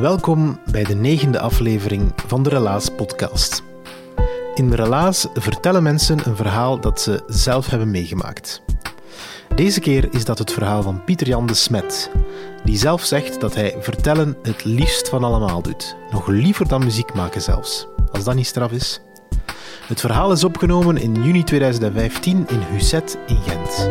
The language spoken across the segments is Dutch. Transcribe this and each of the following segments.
Welkom bij de negende aflevering van de Relaas podcast. In de Relaas vertellen mensen een verhaal dat ze zelf hebben meegemaakt. Deze keer is dat het verhaal van Pieter Jan de Smet, die zelf zegt dat hij vertellen het liefst van allemaal doet. Nog liever dan muziek maken zelfs, als dat niet straf is. Het verhaal is opgenomen in juni 2015 in Husset in Gent.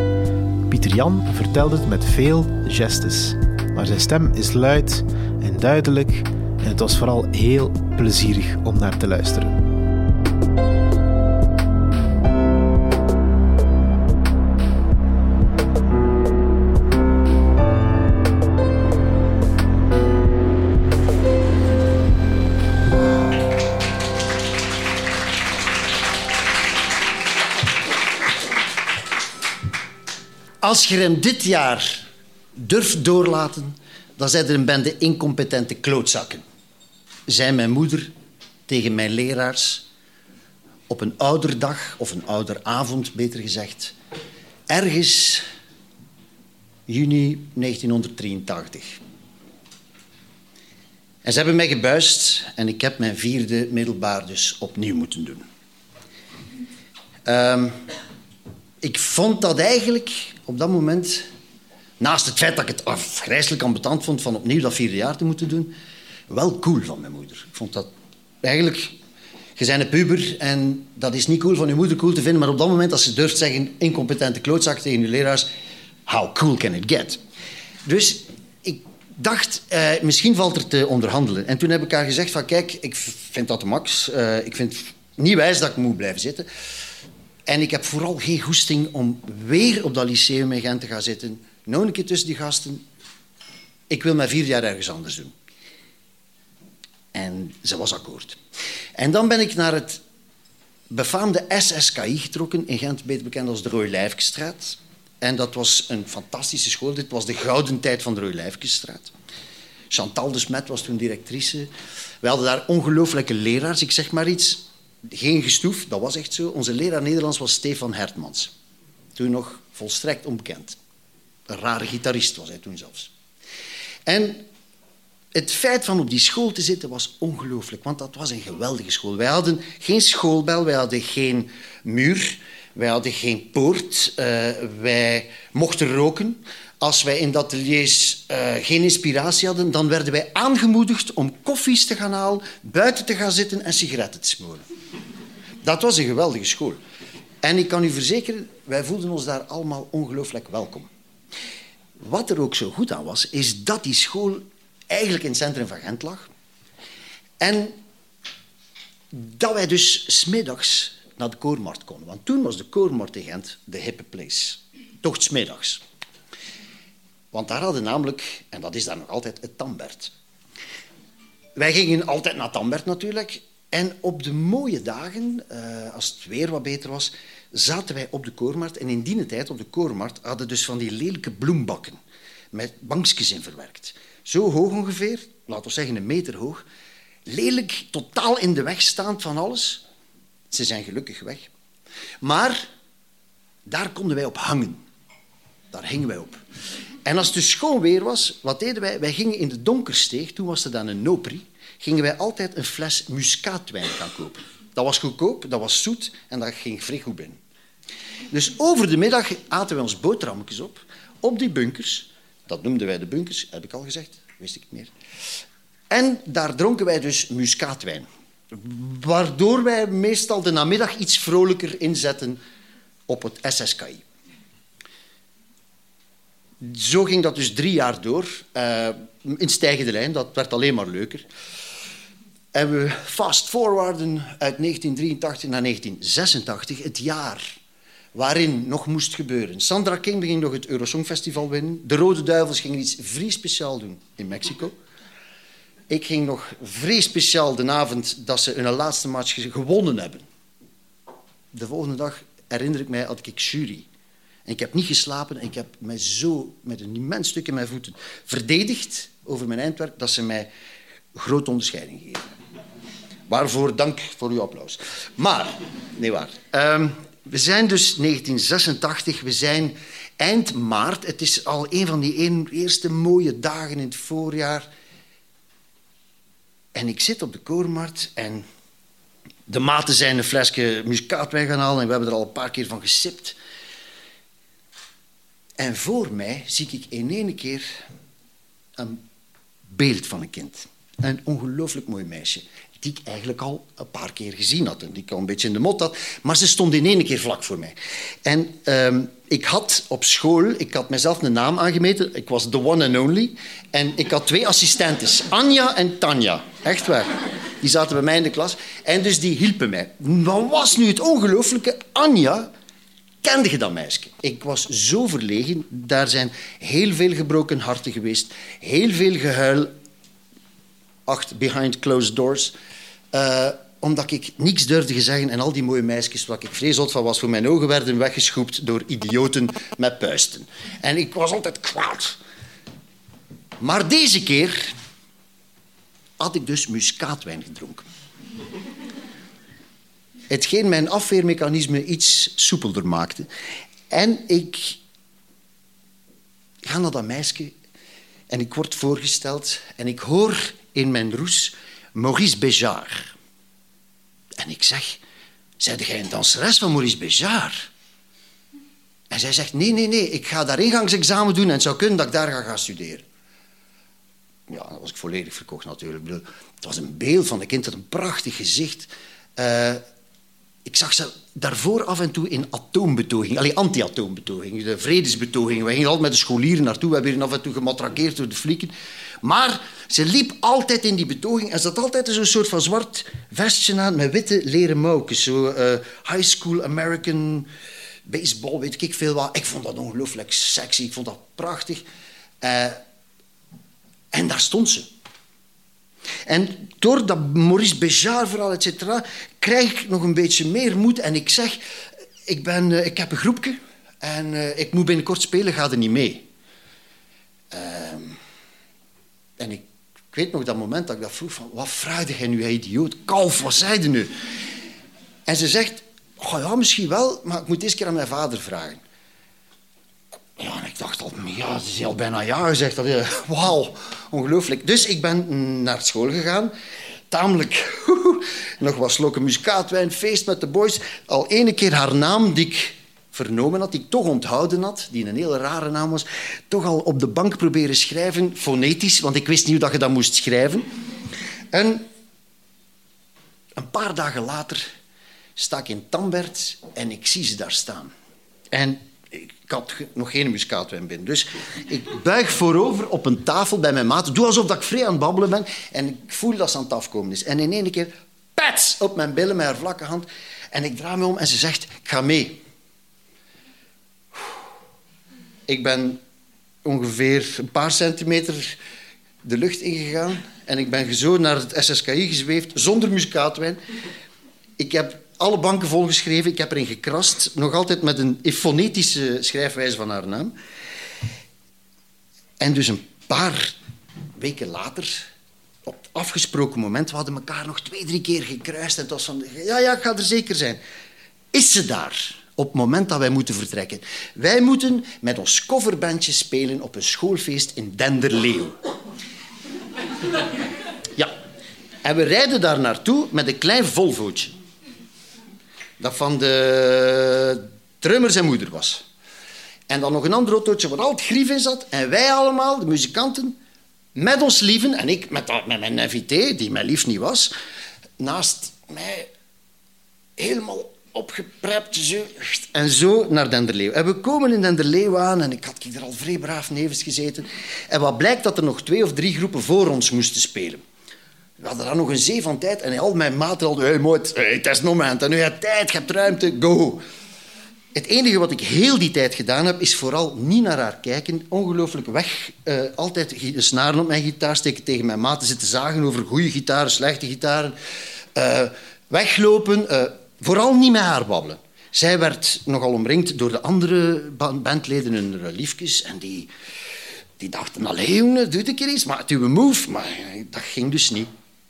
Pieter Jan vertelt het met veel gestes, maar zijn stem is luid en duidelijk en het was vooral heel plezierig om naar te luisteren. Als je hem dit jaar durft doorlaten, dan zijn er een bende incompetente klootzakken. Zei mijn moeder tegen mijn leraars op een ouderdag, of een ouderavond beter gezegd, ergens juni 1983. En ze hebben mij gebuist en ik heb mijn vierde middelbaar dus opnieuw moeten doen. Um, ik vond dat eigenlijk op dat moment, naast het feit dat ik het afgrijzelijk ambetant vond van opnieuw dat vierde jaar te moeten doen, wel cool van mijn moeder. Ik vond dat eigenlijk, je bent een puber en dat is niet cool van je moeder cool te vinden, maar op dat moment als ze durft zeggen incompetente klootzak tegen je leraars, how cool can it get? Dus ik dacht, uh, misschien valt er te onderhandelen. En toen heb ik haar gezegd van kijk, ik vind dat de max. Uh, ik vind het niet wijs dat ik moet blijven zitten. En ik heb vooral geen goesting om weer op dat lyceum in Gent te gaan zitten. Nog een keer tussen die gasten. Ik wil mijn vier jaar ergens anders doen. En ze was akkoord. En dan ben ik naar het befaamde SSKI getrokken in Gent, beter bekend als de Rooi-Lijfkestraat. En dat was een fantastische school. Dit was de gouden tijd van de Rooi-Lijfkestraat. Chantal de Smet was toen directrice. We hadden daar ongelooflijke leraars. Ik zeg maar iets geen gestoef, dat was echt zo. Onze leraar Nederlands was Stefan Hertmans. Toen nog volstrekt onbekend. Een rare gitarist was hij toen zelfs. En het feit van op die school te zitten was ongelooflijk, want dat was een geweldige school. Wij hadden geen schoolbel, wij hadden geen muur, wij hadden geen poort, uh, wij mochten roken. Als wij in de ateliers uh, geen inspiratie hadden, dan werden wij aangemoedigd om koffies te gaan halen, buiten te gaan zitten en sigaretten te smoren. Dat was een geweldige school. En ik kan u verzekeren, wij voelden ons daar allemaal ongelooflijk welkom. Wat er ook zo goed aan was, is dat die school eigenlijk in het centrum van Gent lag. En dat wij dus smiddags naar de koormarkt konden. Want toen was de koormarkt in Gent de hippe place. Toch smiddags. Want daar hadden namelijk, en dat is daar nog altijd, het Tambert. Wij gingen altijd naar Tambert natuurlijk. En op de mooie dagen, uh, als het weer wat beter was, zaten wij op de koormarkt. En in die tijd op de koormarkt hadden dus van die lelijke bloembakken met bankjes in verwerkt. Zo hoog ongeveer, laten we zeggen een meter hoog. Lelijk, totaal in de weg staand van alles. Ze zijn gelukkig weg. Maar daar konden wij op hangen. Daar hingen wij op. En als het dus schoon weer was, wat deden wij? Wij gingen in de donkersteeg, toen was er dan een nopri, gingen wij altijd een fles muskaatwijn gaan kopen. Dat was goedkoop, dat was zoet en dat ging vrij goed binnen. Dus over de middag aten we ons boterhammetjes op, op die bunkers. Dat noemden wij de bunkers, heb ik al gezegd, wist ik niet meer. En daar dronken wij dus muskaatwijn. Waardoor wij meestal de namiddag iets vrolijker inzetten op het SSKI. Zo ging dat dus drie jaar door, uh, in stijgende lijn. Dat werd alleen maar leuker. En we fast forwarden uit 1983 naar 1986, het jaar waarin nog moest gebeuren. Sandra King ging nog het Eurosong Festival winnen. De Rode Duivels gingen iets vrij speciaal doen in Mexico. Ik ging nog vrij speciaal de avond dat ze hun laatste match gewonnen hebben. De volgende dag herinner ik mij, had ik jury. En ik heb niet geslapen en ik heb mij zo met een immens stuk in mijn voeten verdedigd over mijn eindwerk dat ze mij grote onderscheiding gegeven Waarvoor dank voor uw applaus. Maar, nee waar. Um, we zijn dus 1986, we zijn eind maart. Het is al een van die eerste mooie dagen in het voorjaar. En ik zit op de korenmarkt en de maten zijn een flesje muskaatwijn gaan halen en we hebben er al een paar keer van gesipt. En voor mij zie ik in één keer een beeld van een kind. Een ongelooflijk mooi meisje die ik eigenlijk al een paar keer gezien had en die ik al een beetje in de mot had. Maar ze stond in één keer vlak voor mij. En ehm, ik had op school, ik had mezelf een naam aangemeten. Ik was the one and only. En ik had twee assistentes, Anja en Tanja. Echt waar. Die zaten bij mij in de klas. En dus die hielpen mij. Wat was nu het ongelooflijke? Anja kende je dat meisje? Ik was zo verlegen. Daar zijn heel veel gebroken harten geweest. Heel veel gehuil. Acht behind closed doors. Uh, omdat ik niks durfde zeggen en al die mooie meisjes, waar ik vreselijk van was voor mijn ogen, werden weggeschoept door idioten met puisten. En ik was altijd kwaad. Maar deze keer had ik dus muskaatwijn gedronken. Hetgeen mijn afweermechanisme iets soepelder maakte. En ik ga naar dat meisje en ik word voorgesteld en ik hoor in mijn roes Maurice Béjart. En ik zeg, zijde jij een danseres van Maurice Béjart? En zij zegt, nee, nee, nee, ik ga daar ingangsexamen doen en het zou kunnen dat ik daar ga gaan studeren. Ja, dan was ik volledig verkocht natuurlijk. Het was een beeld van een kind, dat een prachtig gezicht. Uh, ik zag ze daarvoor af en toe in atoombetoging, alleen anti-atoombetoging, de vredesbetoging. We gingen altijd met de scholieren naartoe, we werden af en toe gematraqueerd door de flieken. Maar ze liep altijd in die betoging en ze had altijd zo'n soort van zwart vestje aan met witte leren mouwtjes. Zo uh, high school American baseball, weet ik veel wat. Ik vond dat ongelooflijk sexy, ik vond dat prachtig. Uh, en daar stond ze. En door dat Maurice Béjart verhaal, et cetera, krijg ik nog een beetje meer moed. En ik zeg, ik, ben, uh, ik heb een groepje en uh, ik moet binnenkort spelen, ga er niet mee. Uh, en ik, weet nog dat moment dat ik dat vroeg van, wat vraagde jij nu, idioot? Kalf, wat zei nu? En ze zegt, oh ja, misschien wel, maar ik moet eens keer aan mijn vader vragen. Ja, en ik dacht al, ja, ze is al bijna ja gezegd. Wauw, ongelooflijk. Dus ik ben naar school gegaan. Tamelijk, nog wat slokken muskaatwijn, feest met de boys. Al ene keer haar naam die ik vernomen had, die ik toch onthouden had, die een hele rare naam was, toch al op de bank proberen schrijven, fonetisch, want ik wist niet hoe dat je dat moest schrijven. En een paar dagen later sta ik in Tambert en ik zie ze daar staan. En ik had nog geen muskaatwijn binnen. Dus ik buig voorover op een tafel bij mijn maat. Doe alsof ik vrij aan het babbelen ben. En ik voel dat ze aan het afkomen is. En in één keer, pats, op mijn billen met haar vlakke hand. En ik draai me om en ze zegt, ik ga mee. Ik ben ongeveer een paar centimeter de lucht ingegaan. En ik ben zo naar het SSKI gezweefd, zonder muskaatwijn. Ik heb alle banken volgeschreven. Ik heb erin gekrast. Nog altijd met een fonetische schrijfwijze van haar naam. En dus een paar weken later, op het afgesproken moment, we hadden elkaar nog twee, drie keer gekruist. En het was van, ja, ja, ik ga er zeker zijn. Is ze daar? Op het moment dat wij moeten vertrekken. Wij moeten met ons coverbandje spelen op een schoolfeest in Denderleeuw. Ja. En we rijden daar naartoe met een klein Volvootje dat van de drummer zijn moeder was. En dan nog een ander autootje waar al het grief in zat. En wij allemaal, de muzikanten, met ons lieven, en ik met, met mijn invité, die mijn lief niet was, naast mij helemaal opgeprept zo, en zo naar Denderleeuw. En we komen in Denderleeuw aan en ik had er al vrij braaf nevens gezeten. En wat blijkt dat er nog twee of drie groepen voor ons moesten spelen. We hadden dan nog een zee van tijd en al mijn maten hadden... Hey, mooi, hey, het is moment, en nu je tijd, je hebt ruimte, go. Het enige wat ik heel die tijd gedaan heb, is vooral niet naar haar kijken. Ongelooflijk weg. eh, altijd snaren op mijn gitaar steken, tegen mijn maten zitten zagen over goede gitaren, slechte gitaren. Eh, weglopen. eh, vooral niet met haar babbelen. Zij werd nogal omringd door de andere ba- bandleden, hun liefjes. En die, die dachten, allee jongen, doe een keer eens. Maar doe move. Maar eh, dat ging dus niet.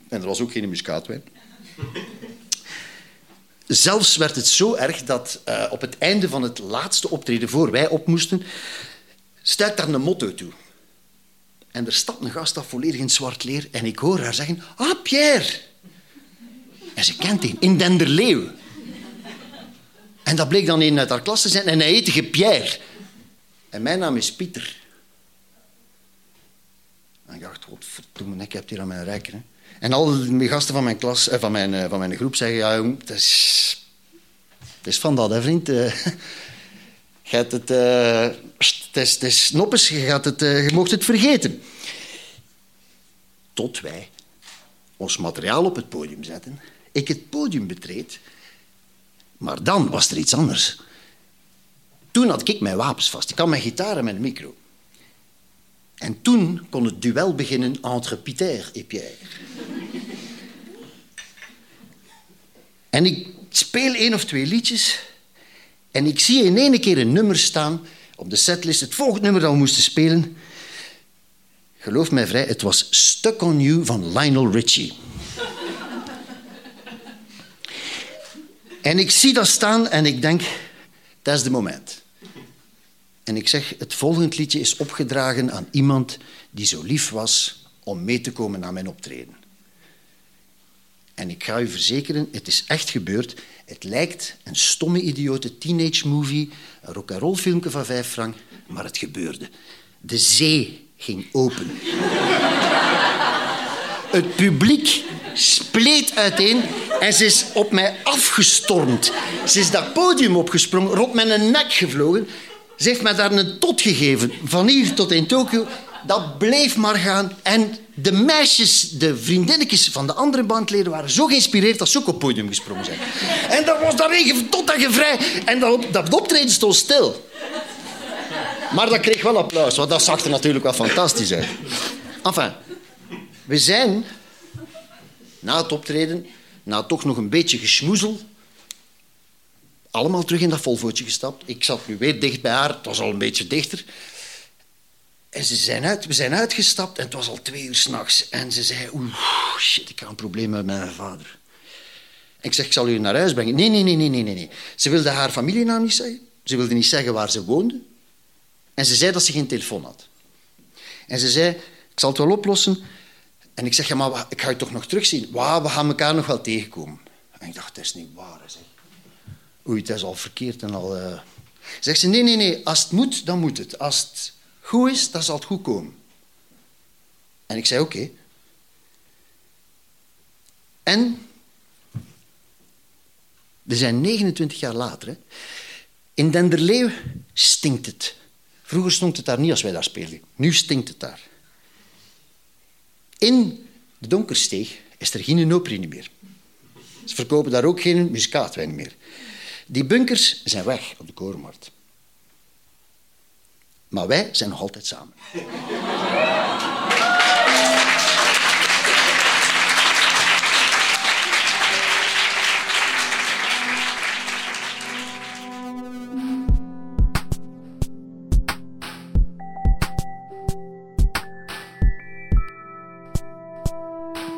En er was ook geen muskaatwijn. Zelfs werd het zo erg dat eh, op het einde van het laatste optreden, voor wij op moesten, stuit daar een motto toe. En er stapt een gast af volledig in zwart leer en ik hoor haar zeggen, ah, Pierre. En ze kent hem, in Denderleeuw. En dat bleek dan een uit haar klas te zijn en hij heette Pierre. En mijn naam is Pieter. En ik dacht, wat verdomme, ik heb hier aan mijn rijker. En al de gasten van mijn, klas, eh, van mijn, eh, van mijn groep zeggen, ja jong, het is, het is van dat, hè vriend. Eh, het, eh, het is, het je, gaat het, je mocht het vergeten. Tot wij ons materiaal op het podium zetten, ik het podium betreed, maar dan was er iets anders. Toen had ik mijn wapens vast. Ik had mijn gitaar en mijn micro. En toen kon het duel beginnen entre Pieter en Pierre. En ik speel één of twee liedjes en ik zie in één keer een nummer staan op de setlist, het volgende nummer dat we moesten spelen. Geloof mij vrij, het was Stuck on You van Lionel Richie. en ik zie dat staan en ik denk, dat is de moment. En ik zeg, het volgende liedje is opgedragen aan iemand die zo lief was om mee te komen naar mijn optreden. En ik ga u verzekeren, het is echt gebeurd. Het lijkt een stomme, idiote teenage movie, een rock'n'roll filmpje van vijf frank, maar het gebeurde. De zee ging open. Het publiek spleet uiteen en ze is op mij afgestormd. Ze is dat podium opgesprongen, rond mijn nek gevlogen. Ze heeft mij daar een tot gegeven, van hier tot in Tokio. Dat bleef maar gaan. En de meisjes, de vriendinnetjes van de andere bandleden waren zo geïnspireerd dat ze ook op het podium gesprongen zijn. En dat was daar tot dat gevrij. En dat, dat optreden stond stil. Maar dat kreeg wel applaus, want dat zag er natuurlijk wel fantastisch uit. Enfin, we zijn na het optreden, na toch nog een beetje geschmoezel, allemaal terug in dat Volvootje gestapt. Ik zat nu weer dicht bij haar, het was al een beetje dichter. En ze zijn uit, we zijn uitgestapt en het was al twee uur s'nachts. En ze zei, oeh, shit, ik heb een probleem met mijn vader. Ik zeg, ik zal u naar huis brengen. Nee, nee, nee, nee, nee, nee. Ze wilde haar familienaam niet zeggen. Ze wilde niet zeggen waar ze woonde. En ze zei dat ze geen telefoon had. En ze zei, ik zal het wel oplossen. En ik zeg, ja, maar ik ga je toch nog terugzien. Wauw, we gaan elkaar nog wel tegenkomen. En ik dacht, dat is niet waar. Zeg. Oei, het is al verkeerd en al... eh. Zegt ze, nee, nee, nee, als het moet, dan moet het. Als het goed is, dan zal het goed komen. En ik zei, oké. En we zijn 29 jaar later. Hè. In Denderleeuw stinkt het. Vroeger stond het daar niet als wij daar speelden. Nu stinkt het daar. In de Donkersteeg is er geen Nopri meer. Ze verkopen daar ook geen muskaatwijn meer. Die bunkers zijn weg op de korenmarkt. Maar wij zijn nog altijd samen.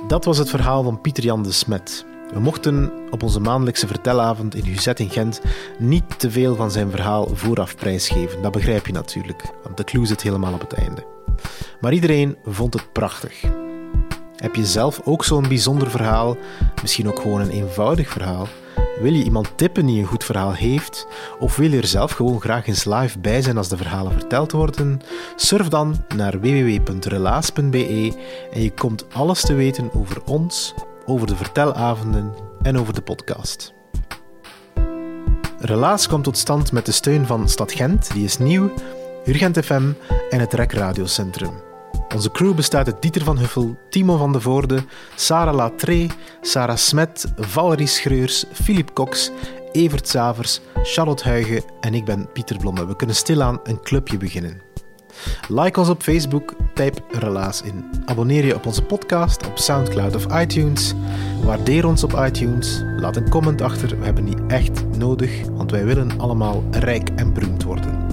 Dat was het verhaal van Pieter Jan de Smet. We mochten op onze maandelijkse vertelavond in Huzet in Gent niet te veel van zijn verhaal vooraf prijsgeven. Dat begrijp je natuurlijk, want de clue zit helemaal op het einde. Maar iedereen vond het prachtig. Heb je zelf ook zo'n bijzonder verhaal, misschien ook gewoon een eenvoudig verhaal? Wil je iemand tippen die een goed verhaal heeft? Of wil je er zelf gewoon graag eens live bij zijn als de verhalen verteld worden? Surf dan naar www.relaas.be en je komt alles te weten over ons, over de vertelavonden en over de podcast. Relaas komt tot stand met de steun van Stad Gent, die is nieuw, Urgent FM en het Rek Radiocentrum. Onze crew bestaat uit Dieter van Huffel, Timo van de Voorde, Sarah Latré, Sarah Smet, Valerie Schreurs, Philip Cox, Evert Savers, Charlotte Huigen en ik ben Pieter Blomme. We kunnen stilaan een clubje beginnen. Like ons op Facebook, typ Relaas in. Abonneer je op onze podcast op Soundcloud of iTunes. Waardeer ons op iTunes. Laat een comment achter, we hebben die echt nodig, want wij willen allemaal rijk en beroemd worden.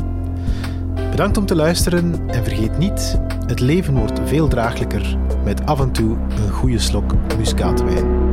Bedankt om te luisteren en vergeet niet, het leven wordt veel draaglijker met af en toe een goede slok muskaatwijn.